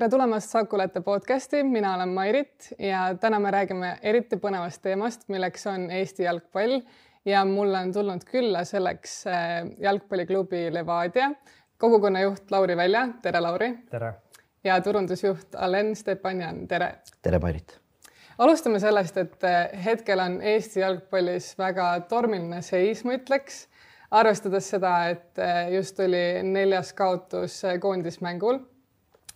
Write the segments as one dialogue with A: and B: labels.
A: tere tulemast Sakulete podcasti, mina olen Mairit ja täna me räägime eriti põnevast teemast, milleks on Eesti jalgpall ja mulle on tulnud külla selleks äh, jalgpalliklubi Levadia kogukonnajuht Lauri Välja, tere Lauri.
B: tere.
A: ja turundusjuht Alen Stepanjan, tere.
C: tere, Mairit.
A: alustame sellest, et äh, hetkel on Eesti jalgpallis väga tormiline seis, ma ütleks arvestades seda, et äh, just oli neljas kaotus koondismängul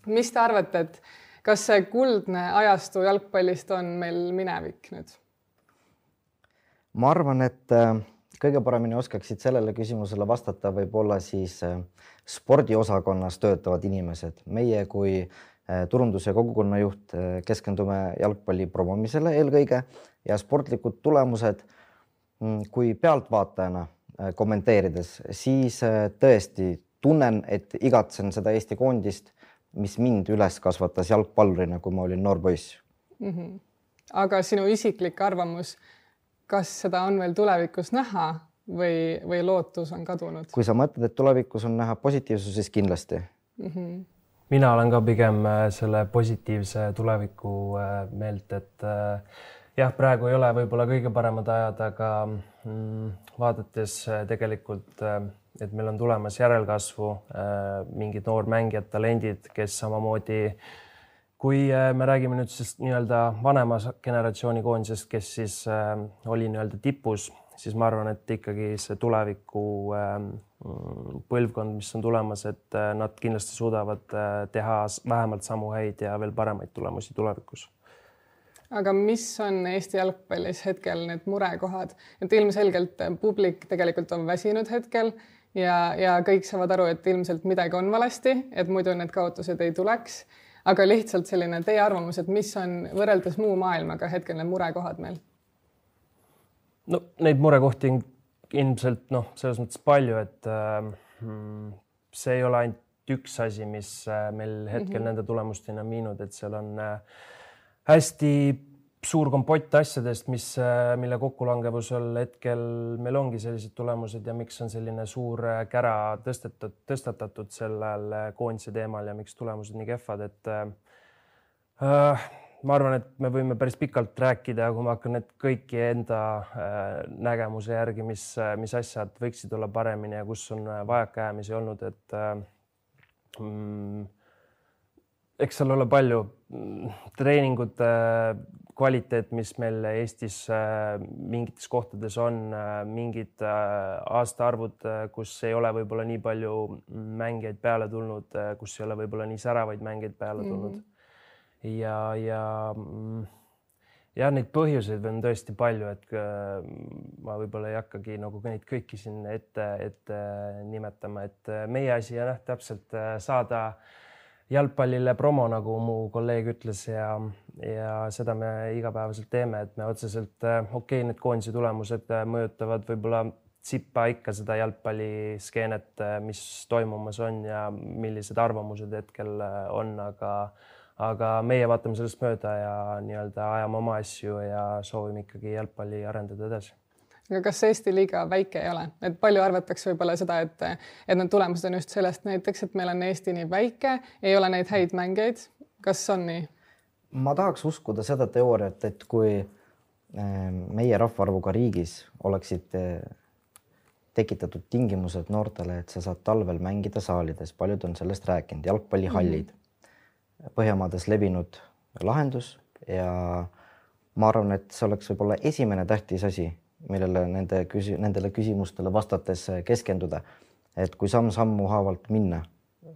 A: mis te arvate, et kas see kuldne ajastu jalgpallist on meil minevik nüüd?
C: ma arvan, et äh, kõige paremini oskaksid sellele küsimusele vastata võib-olla siis äh, spordiosakonnas töötavad inimesed. meie kui äh, turundus- ja kogukonnajuht keskendume jalgpalli promomisele eelkõige ja sportlikud tulemused mm, kui pealtvaatajana kommenteerides, siis tõesti tunnen, et igatsen seda Eesti koondist mis mind üles kasvatas jalgpallurina, kui ma olin noor poiss
A: mm. -hmm. aga sinu isiklik arvamus, kas seda on veel tulevikus näha või, või lootus on kadunud?
C: kui sa mõtled, et tulevikus on näha positiivsus, siis kindlasti mm.
B: -hmm. mina olen ka pigem äh, selle positiivse tuleviku äh, meelt, et äh, jah, praegu ei ole võib-olla kõige paremad ajad, aga vaadates tegelikult et meil on tulemas järelkasvu äh, mingid noormängijad, talendid, kes samamoodi kui äh, me räägime nüüd siis nii-öelda vanema generatsiooni koondisest, kes siis äh, oli nii-öelda tipus, siis ma arvan, et ikkagi see tuleviku põlvkond, mis on tulemas, et nad kindlasti suudavad teha vähemalt samu häid ja veel paremaid tulemusi tulevikus
A: aga mis on Eesti jalgpallis hetkel need murekohad, et ilmselgelt publik tegelikult on väsinud hetkel ja, ja kõik saavad aru, et ilmselt midagi on valesti, et muidu need kaotused ei tuleks. aga lihtsalt selline teie arvamus, et mis on võrreldes muu maailmaga hetkel need murekohad meil?
B: no neid murekohti on ilmselt noh, selles mõttes palju, et äh, see ei ole ainult üks asi, mis äh, meil hetkel mm -hmm. nende tulemusteni on viinud, et seal on äh, hästi suur kompott asjadest, mis, äh, mille kokkulangevusel hetkel meil ongi sellised tulemused ja miks on selline suur äh, kära tõstetud, tõstatatud sellel äh, koondise teemal ja miks tulemused nii kehvad, et äh, ma arvan, et me võime päris pikalt rääkida, kui ma hakkan need kõiki enda nägemuse järgi, mis, mis asjad võiksid olla paremini ja kus on vajakajäämisi olnud, et mm, eks seal ole palju mm, treeningute kvaliteet, mis meil Eestis äh, mingites kohtades on, äh, mingid äh, aastaarvud, kus ei ole võib-olla nii palju mängijaid peale tulnud, kus ei ole võib-olla nii säravaid mängijaid peale mhm. tulnud mm. -hmm. ja, ja mm, jah, neid põhjuseid on tõesti palju, et ma võib-olla ei hakkagi nagu neid kõiki siin ette, ette nimetama, et meie asi on jah, täpselt saada äh, jalgpallile promo, nagu mu kolleeg ütles ja, ja seda me igapäevaselt teeme, et me otseselt äh, okei okay,, need koondise tulemused äh, mõjutavad võib-olla tsippa ikka seda jalgpalliskeenet, äh, mis toimumas on ja millised arvamused hetkel on, aga aga meie vaatame sellest mööda ja nii-öelda ajame oma asju ja soovime ikkagi jalgpalli arendada edasi
A: aga kas Eesti liiga väike ei ole, et palju arvatakse võib-olla seda, et, et need tulemused on just sellest näiteks, et meil on Eesti nii väike, ei ole neid häid mängijaid. kas on nii?
C: ma tahaks uskuda seda teooriat, et kui ehm, meie rahvaarvuga riigis oleksid eh, tekitatud tingimused noortele, et sa saad talvel mängida saalides, paljud on sellest rääkinud, jalgpallihallid mm, -hmm. Põhjamaades levinud lahendus ja ma arvan, et see oleks võib-olla esimene tähtis asi millele nende küsi-, nendele küsimustele vastates keskenduda. et kui samm-sammu haavalt minna,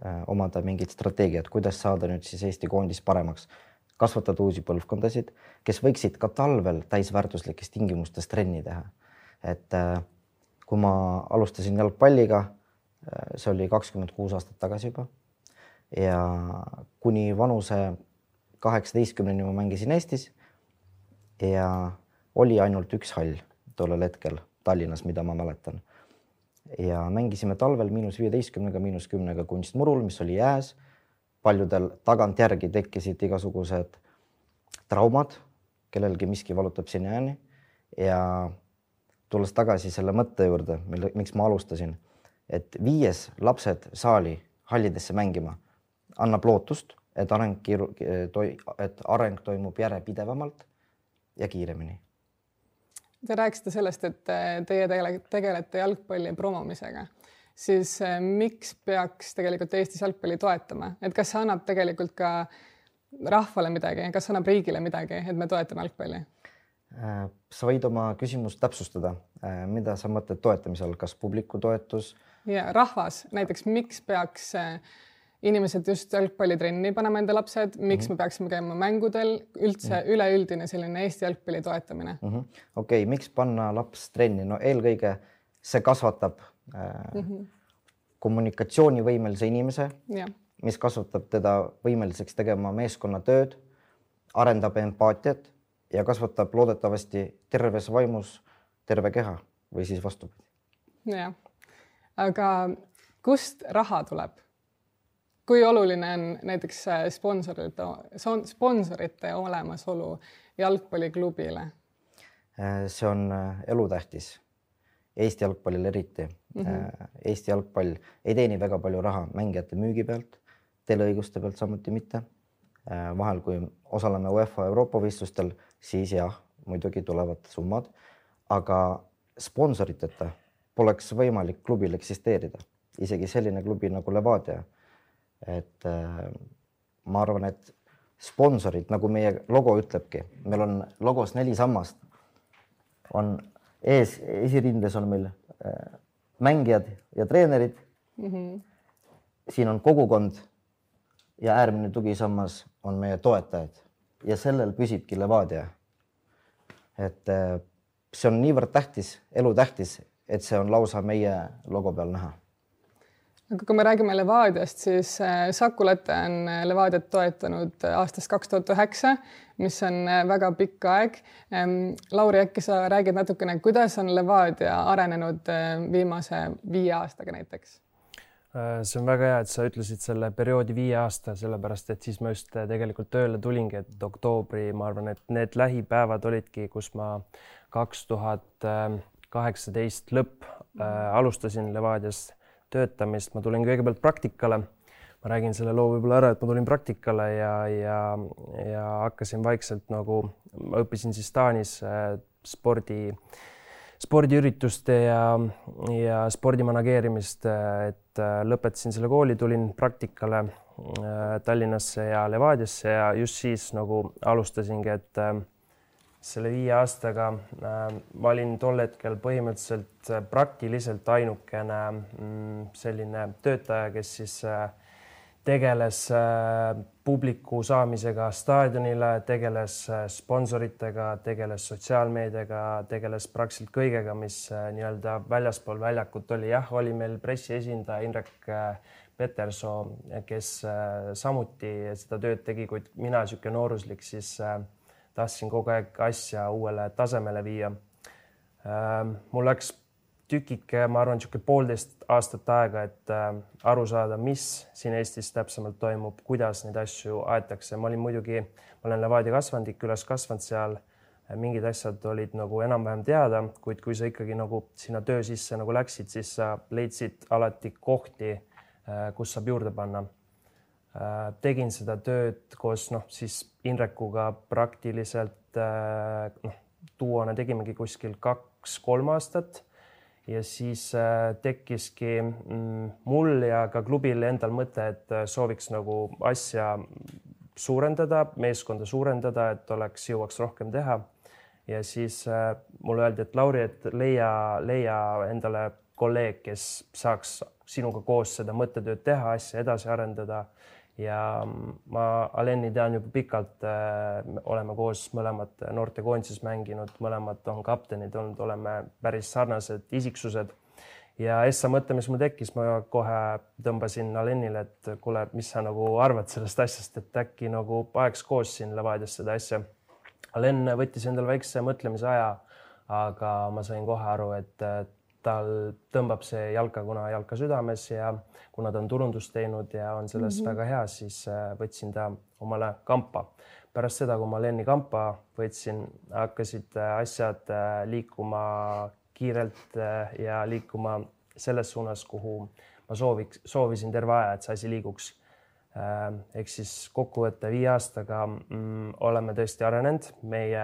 C: äh, omada mingit strateegiat, kuidas saada nüüd siis Eesti koondis paremaks, kasvatada uusi põlvkondasid, kes võiksid ka talvel täisväärtuslikes tingimustes trenni teha. et äh, kui ma alustasin jalgpalliga, äh, see oli kakskümmend kuus aastat tagasi juba ja kuni vanuse kaheksateistkümneni ma mängisin Eestis ja oli ainult üks hall tollel hetkel Tallinnas, mida ma mäletan. ja mängisime talvel miinus viieteistkümnega, miinus kümnega kunstmurul, mis oli jääs. paljudel tagantjärgi tekkisid igasugused traumad, kellelgi miski valutab sinnani ja tulles tagasi selle mõtte juurde, mille, miks ma alustasin, et viies lapsed saali hallidesse mängima annab lootust, et areng, et areng toimub järjepidevamalt ja kiiremini.
A: Te rääkisite sellest, et teie tegelete jalgpalli promomisega, siis eh, miks peaks tegelikult Eestis jalgpalli toetama, et kas see annab tegelikult ka rahvale midagi, kas annab riigile midagi, et me toetame jalgpalli?
C: Äh, sa võid oma küsimust täpsustada, äh, mida sa mõtled toetamise all, kas publiku toetus?
A: ja rahvas näiteks, miks peaks äh, inimesed just jalgpallitrenni panema enda lapsed, miks mm -hmm. me peaksime käima mängudel, üldse mm -hmm. üleüldine selline Eesti jalgpalli toetamine
C: mm -hmm.? okei okay,, miks panna laps trenni, no eelkõige see kasvatab äh, mm -hmm. kommunikatsioonivõimelise inimese, mis kasvatab teda võimeliseks tegema meeskonnatööd, arendab empaatiat ja kasvatab loodetavasti terves vaimus terve keha või siis vastupidi.
A: jah, aga kust raha tuleb? Kui oluline on näiteks äh, sponsorite, sponsorite olemasolu jalgpalliklubile?
C: Äh, see on äh, elutähtis. Eesti jalgpallil eriti mm. -hmm. Eesti jalgpall ei teeni väga palju raha mängijate müügi pealt, teleõiguste pealt samuti mitte. vahel, kui osaleme UEFA Euroopa võistlustel, siis jah, muidugi tulevad summad, aga sponsoriteta poleks võimalik klubil eksisteerida, isegi selline klubi nagu Levadia et äh, ma arvan, et sponsorid, nagu meie logo ütlebki, meil on logos neli sammast. on ees, esirindes on meil äh, mängijad ja treenerid mm. -hmm. siin on kogukond ja äärmine tugisammas on meie toetajad ja sellel püsibki Levadia. et äh, see on niivõrd tähtis, elutähtis, et see on lausa meie logo peal näha
A: aga kui me räägime Levadiast, siis äh, Saku Late on äh, Levadiat toetanud äh, aastast kaks tuhat üheksa, mis on väga pikk aeg. Ähm, Lauri, äkki sa räägid natukene, kuidas on Levadia arenenud viimase viie aastaga näiteks?
B: see on väga hea, et sa ütlesid selle perioodi viie aasta, sellepärast et siis ma just tegelikult tööle tulingi, et oktoobri, ma arvan, et need lähipäevad olidki, kus ma kaks tuhat kaheksateist lõpp äh, alustasin Levadias töötamist, ma tulin kõigepealt praktikale. ma räägin selle loo võib-olla ära, et ma tulin praktikale ja, ja, ja hakkasin vaikselt nagu, ma õppisin siis Taanis äh, spordi, spordiürituste ja, ja spordi manageerimist, et äh, lõpetasin selle kooli, tulin praktikale äh, Tallinnasse ja Levadiasse ja just siis nagu alustasingi, et selle viie aastaga äh, ma olin tol hetkel põhimõtteliselt äh, praktiliselt ainukene mm, selline töötaja, kes siis äh, tegeles publiku saamisega staadionile, tegeles sponsoritega, tegeles sotsiaalmeediaga, tegeles praktiliselt kõigega, mis nii-öelda väljaspool väljakut oli. jah, oli meil pressiesindaja Indrek Petersoo, kes samuti seda tööd tegi, kuid mina, niisugune nooruslik, siis äh, tahtsin kogu aeg asja uuele tasemele viia. Ähm, mul läks tükike, ma arvan, niisugune poolteist aastat aega, et äh, aru saada, mis siin Eestis täpsemalt toimub, kuidas neid asju aetakse. ma olin muidugi, ma olen Levadia kasvandik, üles kasvanud seal, mingid asjad olid nagu enam-vähem teada, kuid kui sa ikkagi nagu sinna töö sisse nagu läksid, siis sa leidsid alati kohti, äh, kus saab juurde panna tegin seda tööd koos noh, siis Indrekuga praktiliselt äh, noh, duona tegimegi kuskil kaks-kolm aastat ja siis äh, tekkiski mm, mul ja ka klubil endal mõte, et sooviks nagu asja suurendada, meeskonda suurendada, et oleks, jõuaks rohkem teha. ja siis mulle öeldi, et Lauri, et leia, leia endale kolleeg, kes saaks sinuga koos seda mõttetööd teha, asja edasi arendada ja ma Aleni tean juba pikalt äh,, oleme koos mõlemad noortekoondises mänginud, mõlemad on kaptenid olnud, oleme päris sarnased isiksused. ja Essa mõte, mis mul tekkis, ma kohe tõmbasin Alenile, et kuule, mis sa nagu arvad sellest asjast, et äkki nagu ajaks koos siin Levadias seda asja. Alen võttis endale väikse mõtlemise aja, aga ma sain kohe aru, et tal tõmbab see jalka, kuna jalka südames ja kuna ta on turundust teinud ja on selles mm -hmm. väga hea, siis äh, võtsin ta omale kampa. pärast seda, kui ma Lenni kampa võtsin, hakkasid äh, asjad äh, liikuma kiirelt ja liikuma selles suunas, kuhu ma sooviks, soovisin terve aja, et see asi liiguks. ehk siis kokkuvõtte viie aastaga mm, oleme tõesti arenenud, meie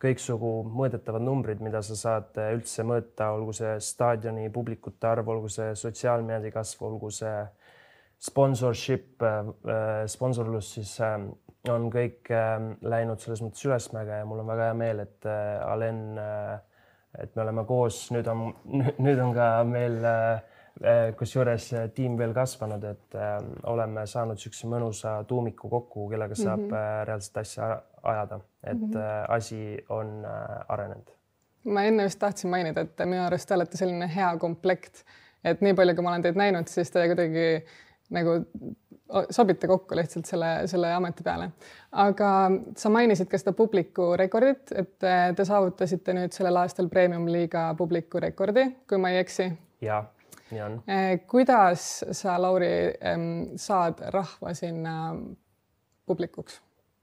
B: kõiksugu mõõdetavad numbrid, mida sa saad üldse mõõta, olgu see staadioni publikute arv, olgu see sotsiaalmeedia kasv, olgu see sponsorship, sponsorlus, siis on kõik läinud selles mõttes ülesmäge ja mul on väga hea meel, et Alen, et me oleme koos, nüüd on, nüüd on ka meil kusjuures tiim veel kasvanud, et oleme saanud niisuguse mõnusa tuumiku kokku, kellega saab mm -hmm. reaalset asja ajada, et mm -hmm. asi on arenenud.
A: ma enne just tahtsin mainida, et minu arust te olete selline hea komplekt, et nii palju, kui ma olen teid näinud, siis te kuidagi nagu sobite kokku lihtsalt selle, selle ameti peale. aga sa mainisid ka seda publiku rekordit, et te saavutasite nüüd sellel aastal premium-liiga publiku rekordi, kui ma ei eksi.
B: ja, nii on.
A: Äh, kuidas sa, Lauri, saad rahva sinna publikuks?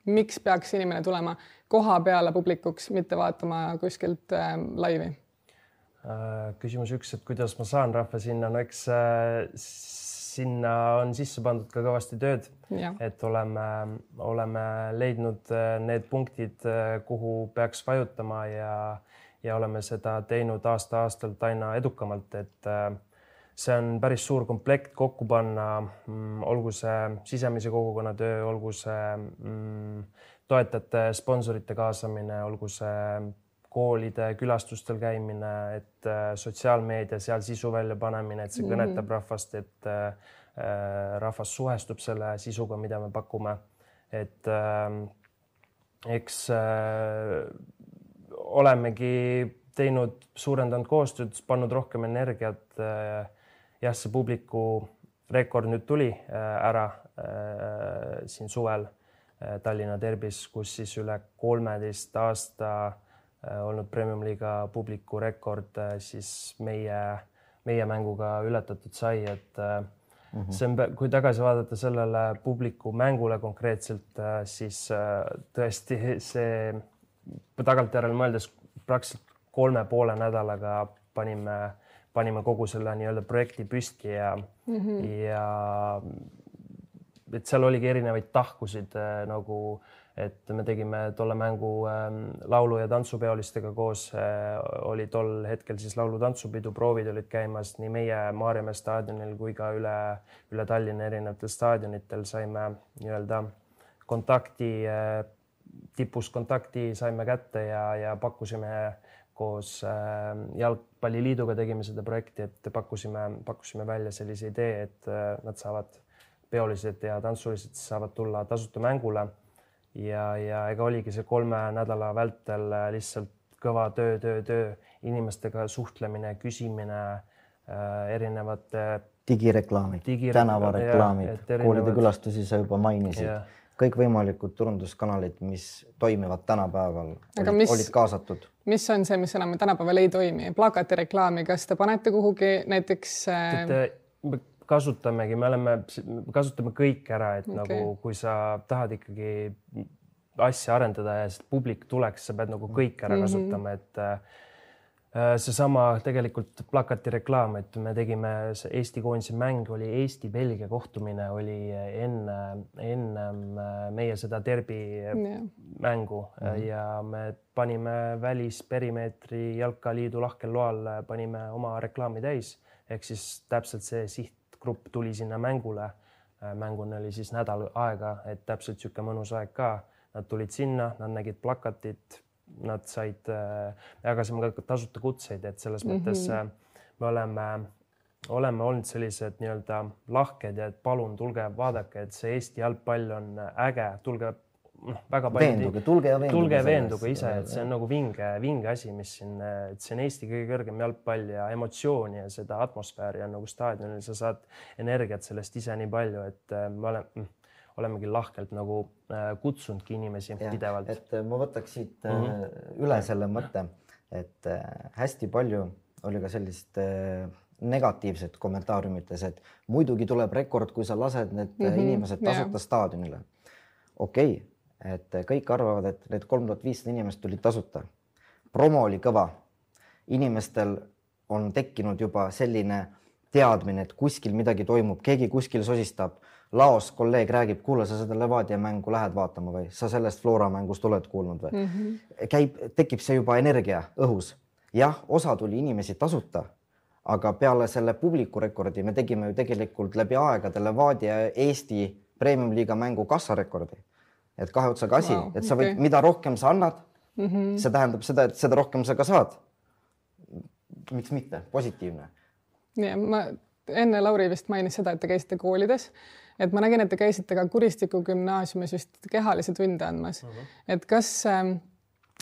A: miks peaks inimene tulema koha peale publikuks, mitte vaatama kuskilt äh, laivi?
B: Äh, küsimus üks, et kuidas ma saan rahva sinna, no eks äh, sinna on sisse pandud ka kõvasti tööd, et oleme, oleme leidnud äh, need punktid, äh, kuhu peaks vajutama ja, ja oleme seda teinud aasta-aastalt aina edukamalt, et äh, see on päris suur komplekt kokku panna, mm, olgu see sisemise kogukonna töö, olgu see mm, toetajate, sponsorite kaasamine, olgu see koolide külastustel käimine, et äh, sotsiaalmeedia seal sisu välja panemine, et see mm -hmm. kõnetab rahvast, et äh, rahvas suhestub selle sisuga, mida me pakume. et äh, eks äh, olemegi teinud, suurendanud koostööd, pannud rohkem energiat äh, jah, see publiku rekord nüüd tuli äh, ära äh, siin suvel äh, Tallinna derbis, kus siis üle kolmeteist aasta olnud premium-liiga publiku rekord siis meie, meie mänguga ületatud sai, et mm -hmm. see on, kui tagasi vaadata sellele publiku mängule konkreetselt, siis tõesti see tagantjärele mõeldes praktiliselt kolme poole nädalaga panime panime kogu selle nii-öelda projekti püsti ja mm, -hmm. ja et seal oligi erinevaid tahkusid äh, nagu, et me tegime tolle mängu äh, laulu- ja tantsupeolistega koos äh,, oli tol hetkel siis laulu-tantsupidu, proovid olid käimas nii meie Maarjamäe staadionil kui ka üle, üle Tallinna erinevatel staadionitel saime nii-öelda kontakti äh,, tipus kontakti saime kätte ja, ja pakkusime koos äh, Jalgpalliliiduga tegime seda projekti, et pakkusime, pakkusime välja sellise idee, et äh, nad saavad, peolised ja tantsulised saavad tulla tasuta mängule. ja, ja ega oligi see kolme nädala vältel äh, lihtsalt kõva töö, töö, töö, inimestega suhtlemine, küsimine, erinevate
C: digireklaamid digi, tänavareklaamid, koolide külastusi sa juba mainisid kõikvõimalikud turunduskanalid, mis toimivad tänapäeval, olid, kaasatud.
A: mis on see, mis enam tänapäeval ei toimi, plakatireklaami, kas te panete kuhugi näiteks
B: äh...? me kasutamegi, me oleme, kasutame kõik ära, et okay. nagu kui sa tahad ikkagi asja arendada ja publik tuleks, sa pead nagu kõik ära mhm. kasutama mm, -hmm. et äh, Äh, seesama tegelikult plakati reklaam, et me tegime, see Eesti koondise mäng oli Eesti-Belgia kohtumine oli enne, ennem äh, meie seda derbi yeah. mängu mm -hmm. ja me panime välisperimeetri jalkaliidu lahkel loal, panime oma reklaami täis ehk siis täpselt see sihtgrupp tuli sinna mängule. mänguni oli siis nädal aega, et täpselt niisugune mõnus aeg ka. Nad tulid sinna, nad nägid plakatit nad said, äh, jagasime ka tasuta kutseid, et selles mm -hmm. mõttes äh, me oleme, oleme olnud sellised nii-öelda lahked ja et palun tulge vaadake, et see Eesti jalgpall on äge, tulge noh, väga palju.
C: veenduge, tulge ja veenduge.
B: tulge ja veenduge ise, et see on nagu vinge, vinge asi, mis siin, et see on Eesti kõige kõrgem jalgpall ja emotsiooni ja seda atmosfääri on nagu staadionil, sa saad energiat sellest ise nii palju, et äh, ma olen mm, olemegi lahkelt nagu äh, kutsunudki inimesi ja, pidevalt.
C: et äh, ma võtaks siit mm -hmm. üle selle mõtte, et hästi palju oli ka sellist negatiivset kommentaariumites, et muidugi tuleb rekord, kui sa lased need mm -hmm, inimesed tasuta yeah. staadionile. okei okay,, et kõik arvavad, et need kolm tuhat viissada inimest tulid tasuta. promo oli kõva. inimestel on tekkinud juba selline teadmine, et kuskil midagi toimub, keegi kuskil sosistab laos kolleeg räägib, kuule, sa seda Levadia mängu lähed vaatama või sa sellest Flora mängust oled kuulnud või mm? -hmm. käib, tekib see juba energia õhus. jah, osa tuli inimesi tasuta, aga peale selle publiku rekordi me tegime ju tegelikult läbi aegade Levadia Eesti premium-liiga mängu kassarekordi. et kahe otsaga asi wow,, et sa võid okay., mida rohkem sa annad mm, -hmm. see tähendab seda, et seda rohkem sa ka saad. miks mitte, positiivne.
A: ja ma enne Lauri vist mainis seda, et te käisite koolides, et ma nägin, et te käisite ka Kuristiku gümnaasiumis vist kehalisi tunde andmas uh. -huh. et kas, ähm,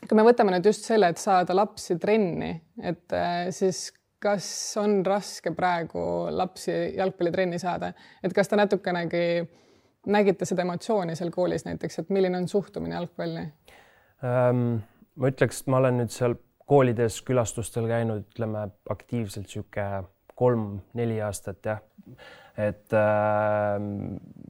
A: kui me võtame nüüd just selle, et saada lapsi trenni, et äh, siis kas on raske praegu lapsi jalgpallitrenni saada, et kas te natukenegi nägite seda emotsiooni seal koolis näiteks, et milline on suhtumine jalgpalli
B: ähm,? ma ütleks, ma olen nüüd seal koolides külastustel käinud, ütleme aktiivselt niisugune kolm-neli aastat jah. Et äh,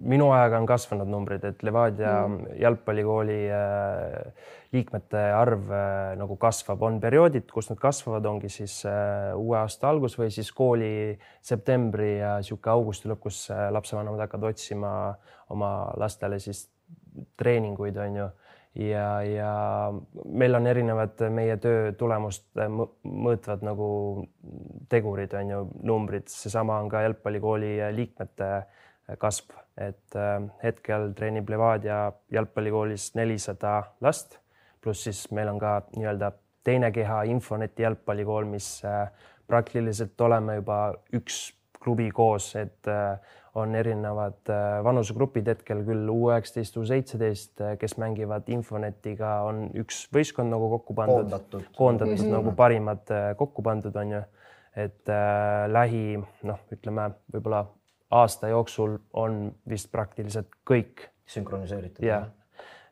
B: minu ajaga on kasvanud numbrid, et Levadia mm. jalgpallikooli äh, liikmete arv äh, nagu kasvab, on perioodid, kus nad kasvavad, ongi siis äh, uue aasta algus või siis kooli septembri ja niisugune augusti lõpp, kus äh, lapsevanemad hakkavad otsima oma lastele siis treeninguid, on ju ja, ja meil on erinevad meie töö tulemust mõõtvad nagu tegurid on ju, numbrid, seesama on ka jalgpallikooli liikmete kasv, et äh, hetkel treenib Levadia jalgpallikoolis nelisada last, pluss siis meil on ka nii-öelda teine keha Infoneti jalgpallikool, mis äh, praktiliselt oleme juba üks klubi koos, et äh, on erinevad äh, vanusegrupid hetkel küll U üheksateist, U seitseteist, äh, kes mängivad Infonetiga, on üks võistkond nagu kokku pandud, koondatud, koondatud mm -hmm. nagu parimad kokku pandud on ju. et äh, lähi noh, ütleme võib-olla aasta jooksul on vist praktiliselt kõik
C: sünkroniseeritud.
B: jah,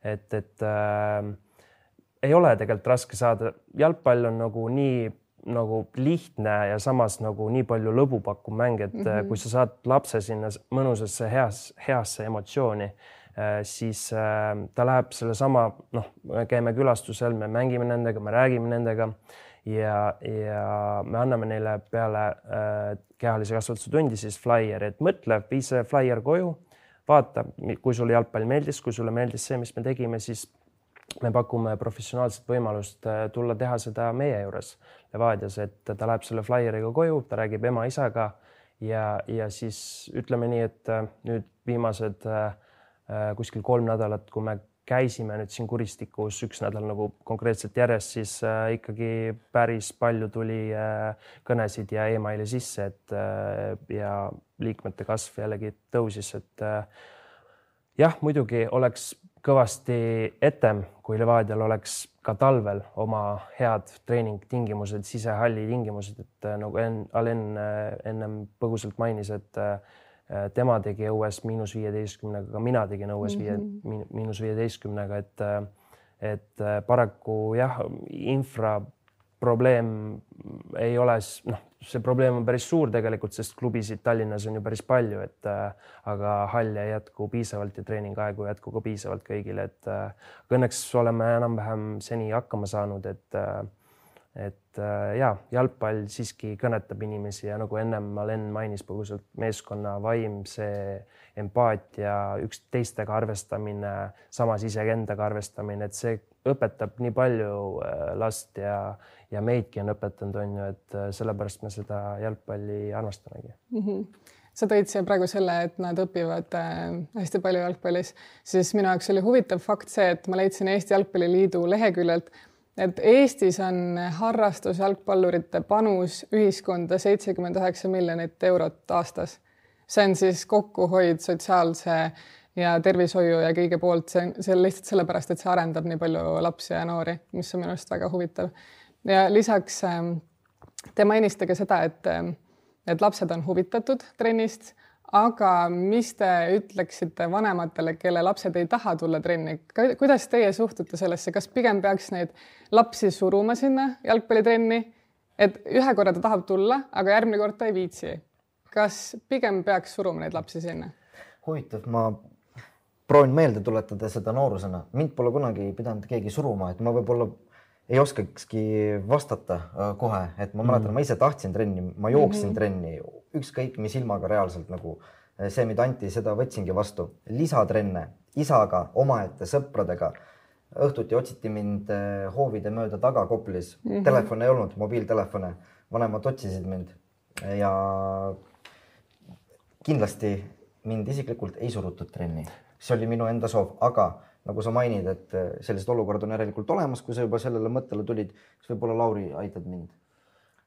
B: et, et äh, ei ole tegelikult raske saada, jalgpall on nagu nii nagu lihtne ja samas nagu nii palju lõbu pakkuv mäng, et mm -hmm. kui sa saad lapse sinna mõnusasse heas, heasse emotsiooni, äh, siis äh, ta läheb sellesama, noh, me käime külastusel, me mängime nendega, me räägime nendega ja, ja me anname neile peale kehalise kasvatuse tundi siis flaieri, et mõtle, vii see flaier koju, vaata, kui sulle jalgpall meeldis, kui sulle meeldis see, mis me tegime, siis me pakume professionaalset võimalust tulla teha seda meie juures Levadias, et ta läheb selle flyeriga koju, ta räägib ema-isaga ja, ja siis ütleme nii, et äh, nüüd viimased äh, äh, kuskil kolm nädalat, kui me käisime nüüd siin Kuristikus üks nädal nagu konkreetselt järjest, siis äh, ikkagi päris palju tuli äh, kõnesid ja emaili sisse, et äh, ja liikmete kasv jällegi tõusis, et äh, jah, muidugi oleks kõvasti etem, kui Levadial oleks ka talvel oma head treeningtingimused, sisehalli tingimused, et äh, nagu en, Alen äh, ennem põgusalt mainis, et äh, tema tegi õues miinus viieteistkümnega, ka mina tegin õues viie mm -hmm. miinus viieteistkümnega, et et paraku jah, infra probleem ei ole, noh, see probleem on päris suur tegelikult, sest klubisid Tallinnas on ju päris palju, et äh, aga halle ei jätku piisavalt ja treeningaegu ei jätku ka piisavalt kõigile, et äh, õnneks oleme enam-vähem seni hakkama saanud, et äh, et äh, ja jalgpall siiski kõnetab inimesi ja nagu ennem Alen mainis põgusalt, meeskonna vaim, see empaatia, üksteistega arvestamine, samas iseendaga arvestamine, et see õpetab nii palju äh, last ja, ja meidki on õpetanud, on ju, et äh, sellepärast me seda jalgpalli armastamegi mm.
A: -hmm sa tõid siia praegu selle, et nad õpivad äh, hästi palju jalgpallis, siis minu jaoks oli huvitav fakt see, et ma leidsin Eesti Jalgpalliliidu leheküljelt, et Eestis on harrastusjalgpallurite panus ühiskonda seitsekümmend üheksa miljonit eurot aastas. see on siis kokkuhoid sotsiaalse ja tervishoiu ja kõige poolt, see on, see on lihtsalt sellepärast, et see arendab nii palju lapsi ja noori, mis on minu arust väga huvitav ja lisaks ähm, te mainisite ka seda, et, ähm, et lapsed on huvitatud trennist, aga mis te ütleksite vanematele, kelle lapsed ei taha tulla trenni, kuidas teie suhtute sellesse, kas pigem peaks neid lapsi suruma sinna jalgpallitrenni, et ühe korra ta tahab tulla, aga järgmine kord ta ei viitsi. kas pigem peaks suruma neid lapsi sinna?
C: huvitav, ma proovin meelde tuletada seda noorusena, mind pole kunagi pidanud keegi suruma, et ma võib-olla ei oskakski vastata äh, kohe, et ma mäletan mm, -hmm. ma ise tahtsin trenni, ma jooksin mm -hmm. trenni ükskõik mis ilmaga reaalselt nagu see, mida anti, seda võtsingi vastu. lisatrenne isaga, omaette sõpradega. õhtuti otsiti mind eh, hoovide mööda taga Koplis mm, -hmm. telefone ei olnud, mobiiltelefone, vanemad otsisid mind ja kindlasti mind isiklikult ei surutud trenni, see oli minu enda soov, aga nagu sa mainid, et eh, sellised olukorrad on järelikult olemas, kui sa juba sellele mõttele tulid, siis võib-olla Lauri aitad mind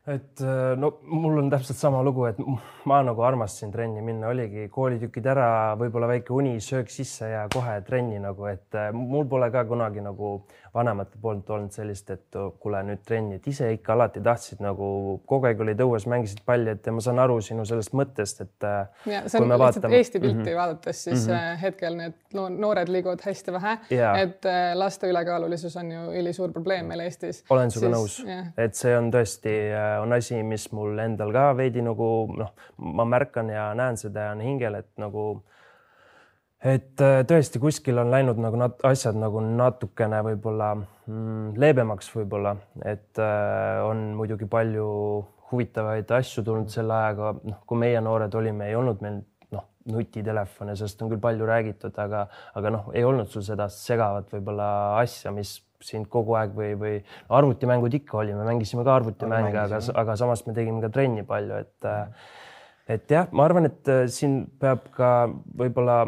B: et äh, no mul on täpselt sama lugu, et ma nagu armastasin trenni minna, oligi koolitükid ära, võib-olla väike uni, söök sisse ja kohe trenni nagu, et äh, mul pole ka kunagi nagu vanemate poolt olnud sellist, et oh, kuule nüüd trenni, et ise ikka alati tahtsid nagu kogu aeg olid õues, mängisid palli, et ma saan aru sinu sellest mõttest, et.
A: Äh, ja see on lihtsalt vaatame... Eesti pilti mm -hmm. vaadates, siis mm -hmm. hetkel need noored liiguvad hästi vähe yeah., et laste ülekaalulisus on ju ülisuur probleem meil Eestis.
B: olen sinuga nõus yeah., et see on tõesti, on asi, mis mul endal ka veidi nagu noh, ma märkan ja näen seda ja on hingel, et nagu et äh, tõesti kuskil on läinud nagu nat asjad nagu natukene võib-olla mm, leebemaks võib-olla, et äh, on muidugi palju huvitavaid asju tulnud selle ajaga, noh, kui meie noored olime, ei olnud meil noh, nutitelefone, sellest on küll palju räägitud, aga, aga noh, ei olnud sul seda segavat võib-olla asja, mis sind kogu aeg või, või arvutimängud ikka oli, me mängisime ka arvutimänge, aga, aga samas me tegime ka trenni palju, et mm et jah, ma arvan, et äh, siin peab ka võib-olla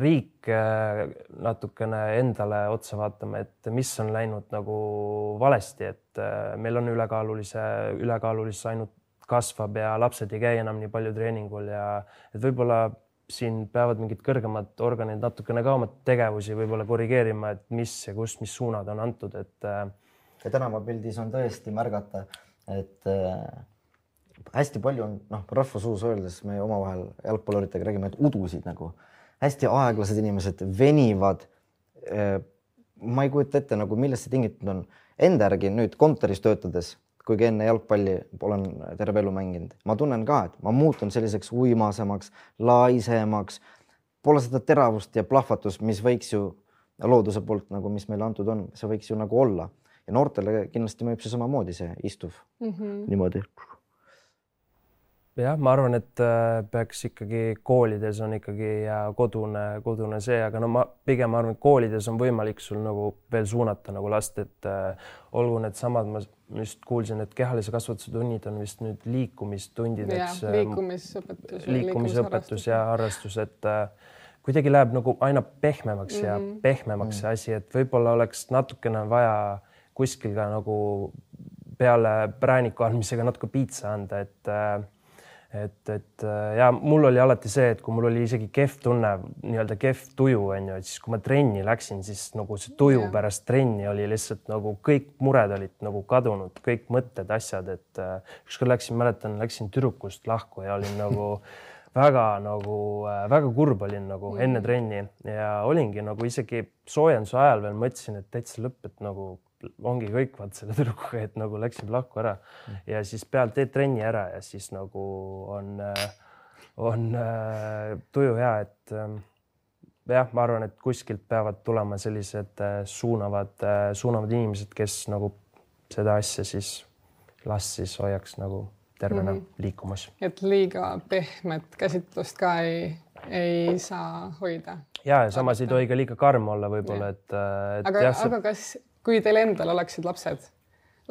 B: riik äh, natukene endale otsa vaatama, et mis on läinud nagu valesti, et äh, meil on ülekaalulise, ülekaalulisus ainult kasvab ja lapsed ei käi enam nii palju treeningul ja et võib-olla siin peavad mingid kõrgemad organid natukene ka oma tegevusi võib-olla korrigeerima, et mis ja kus, mis suunad on antud, et.
C: ja tänavapildis on tõesti märgata, et hästi palju on noh, rahvasuus öeldes me omavahel jalgpalluritega räägime, et udusid nagu hästi aeglased inimesed venivad. Äh, ma ei kujuta ette nagu, millest see tingitud on. Enda järgi nüüd kontoris töötades, kuigi enne jalgpalli olen terve elu mänginud, ma tunnen ka, et ma muutun selliseks uimasemaks, laisemaks. Pole seda teravust ja plahvatust, mis võiks ju looduse poolt nagu, mis meile antud on, see võiks ju nagu olla ja noortele kindlasti mõjub see samamoodi, see istuv mm -hmm. niimoodi
B: jah, ma arvan, et äh, peaks ikkagi koolides on ikkagi ja kodune, kodune see, aga no ma pigem arvan, et koolides on võimalik sul nagu veel suunata nagu last, et äh, olgu needsamad, ma just kuulsin, et kehalise kasvatuse tunnid on vist nüüd liikumistundideks.
A: Äh, liikumisõpetus.
B: liikumisõpetus ja harrastus, et äh, kuidagi läheb nagu aina pehmemaks mm -hmm. ja mhm. pehmemaks see asi, et võib-olla oleks natukene vaja kuskil ka nagu peale prääniku andmisega natuke piitsa anda, et äh, et, et äh, ja mul oli alati see, et kui mul oli isegi kehv tunne, nii-öelda kehv tuju on ju, et siis kui ma trenni läksin, siis nagu see tuju ja. pärast trenni oli lihtsalt nagu kõik mured olid nagu kadunud, kõik mõtted, asjad, et äh, ükskord läksin, mäletan, läksin tüdrukust lahku ja olin nagu väga nagu äh, väga kurb olin nagu mm. enne trenni ja olingi nagu isegi soojenduse ajal veel mõtlesin, et täitsa lõpp, et nagu ongi kõik vaat selle tüdrukuga, et nagu läksime lahku ära mm. ja siis pealt teed trenni ära ja siis nagu on, on tuju hea, et ähm, jah, ma arvan, et kuskilt peavad tulema sellised äh, suunavad, äh, suunavad inimesed, kes nagu seda asja siis last siis hoiaks nagu tervena mm -hmm. liikumas.
A: et liiga pehmet käsitlust ka ei, ei saa hoida.
B: ja, ja samas ei tohi ka liiga karm olla võib-olla, et, äh, et.
A: aga, aga kas kui teil endal oleksid lapsed,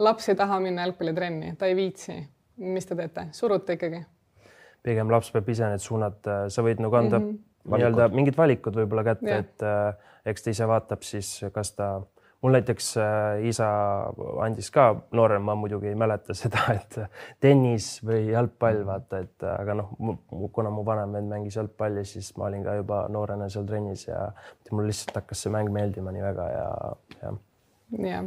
A: laps ei taha minna jalgpallitrenni, ta ei viitsi, mis te teete, surute ikkagi?
B: pigem laps peab ise need suunad, sa võid nagu anda mm -hmm. nii-öelda mingid valikud võib-olla kätte, et äh, eks ta ise vaatab siis, kas ta, mul näiteks äh, isa andis ka noorem, ma muidugi ei mäleta seda, et tennis või jalgpall, vaata, et aga noh, kuna mu vanem vend mängis jalgpalli, siis ma olin ka juba noorena seal trennis ja mul lihtsalt hakkas see mäng meeldima nii väga ja, ja
A: jah,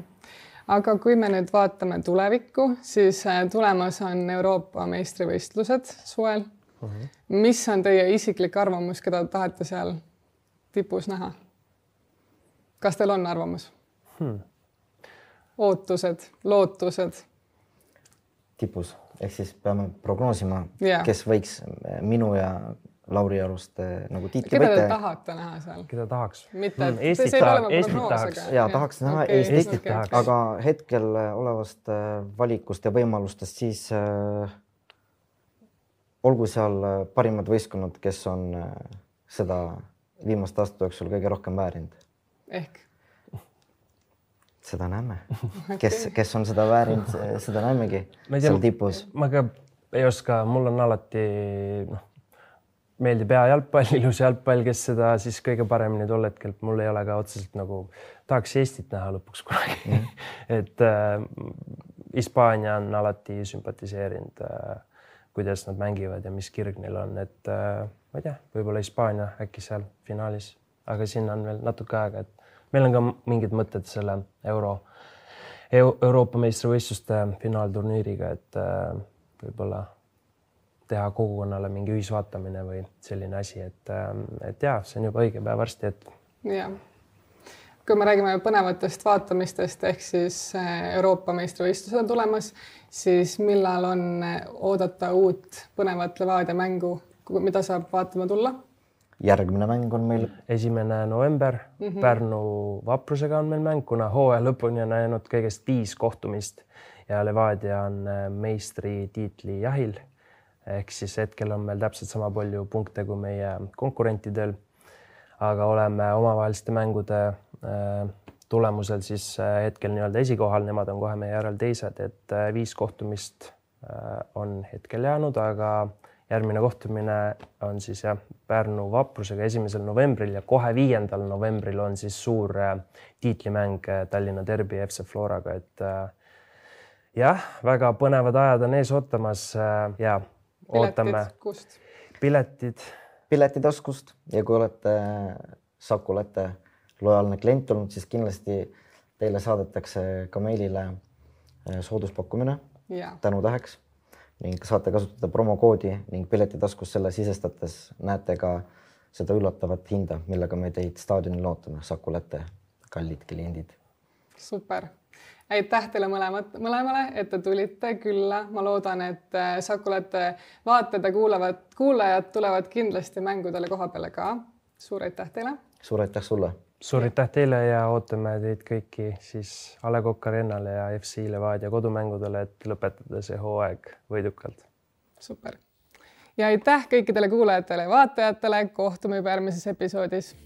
A: aga kui me nüüd vaatame tulevikku, siis äh, tulemas on Euroopa meistrivõistlused suvel uh. Mhm. -huh. mis on teie isiklik arvamus, keda tahate seal tipus näha? kas teil on arvamus hmm.? ootused, lootused?
C: tipus ehk siis peame prognoosima yeah., kes võiks minu ja Lauri Aluste nagu tiitli
A: võite. keda te tahate näha seal?
B: keda tahaks?
A: mitte hmm,, Eestit, tahaks,
B: Eestit tahaks.
C: ja tahaks näha okay, Eestit okay., aga hetkel olevast äh, valikust ja võimalustest siis äh, olgu seal äh, parimad võistkonnad, kes on äh, seda viimaste aastate jooksul kõige rohkem väärinud.
A: ehk?
C: seda näeme okay., kes, kes on seda väärinud, seda näemegi seal tipus.
B: ma ka ei oska, mul on alati noh, meeldib hea jalgpall, ilus jalgpall, kes seda siis kõige paremini tol hetkel, mul ei ole ka otseselt nagu, tahaks Eestit näha lõpuks kunagi mm. et äh, Hispaania on alati sümpatiseerinud äh, kuidas nad mängivad ja mis kirg neil on, et äh, ma ei tea, võib-olla Hispaania äkki seal finaalis, aga sinna on veel natuke aega, et meil on ka mingid mõtted selle euro Euro, Euroopa meistrivõistluste finaalturniiriga, et äh, võib-olla teha kogukonnale mingi ühisvaatamine või selline asi, et, äh, et ja see on juba õige päev varsti, et.
A: jah kui me räägime põnevatest vaatamistest ehk siis äh, Euroopa meistrivõistlused on tulemas, siis millal on äh, oodata uut põnevat Levadia mängu, mida saab vaatama tulla?
C: järgmine mäng on meil
B: esimene november mm -hmm. Pärnu vaprusega on meil mäng, kuna hooaja lõpuni on jäänud kõigest viis kohtumist ja Levadia on äh, meistritiitli jahil. Ehk siis hetkel on meil täpselt sama palju punkte kui meie konkurentidel. aga oleme omavaheliste mängude Äh, tulemusel siis äh, hetkel nii-öelda esikohal, nemad on kohe meie järel teised, et äh, viis kohtumist on hetkel jäänud, aga järgmine kohtumine on siis jah, Pärnu vaprusega esimesel novembril ja kohe viiendal novembril on siis suur tiitlimäng Tallinna Derbi FC Floraga, et jah, väga põnevad ajad on ees ootamas ja ootame. piletid.
C: piletitaskust ja kui olete Saku Läte lojaalne klient olnud, siis kindlasti teile saadetakse ka meilile äh, sooduspakkumine tänutäheks ning saate kasutada promokoodi ning piletitaskus selle sisestades näete ka seda üllatavat hinda, millega me teid staadionil ootame, Saku Läte kallid kliendid.
A: super, aitäh teile mõlemat, mõlemale, et te tulite külla, ma loodan, et äh, Saku Läte vaatajad ja kuulavad, kuulajad tulevad kindlasti mängudele koha peale ka. suur aitäh teile.
C: suur aitäh sulle
B: suur aitäh teile ja ootame teid kõiki siis A Le Coq Arena'le ja FC Levadia kodumängudele, et lõpetada see hooaeg võidukalt.
A: super ja aitäh kõikidele kuulajatele ja vaatajatele, kohtume juba järgmises episoodis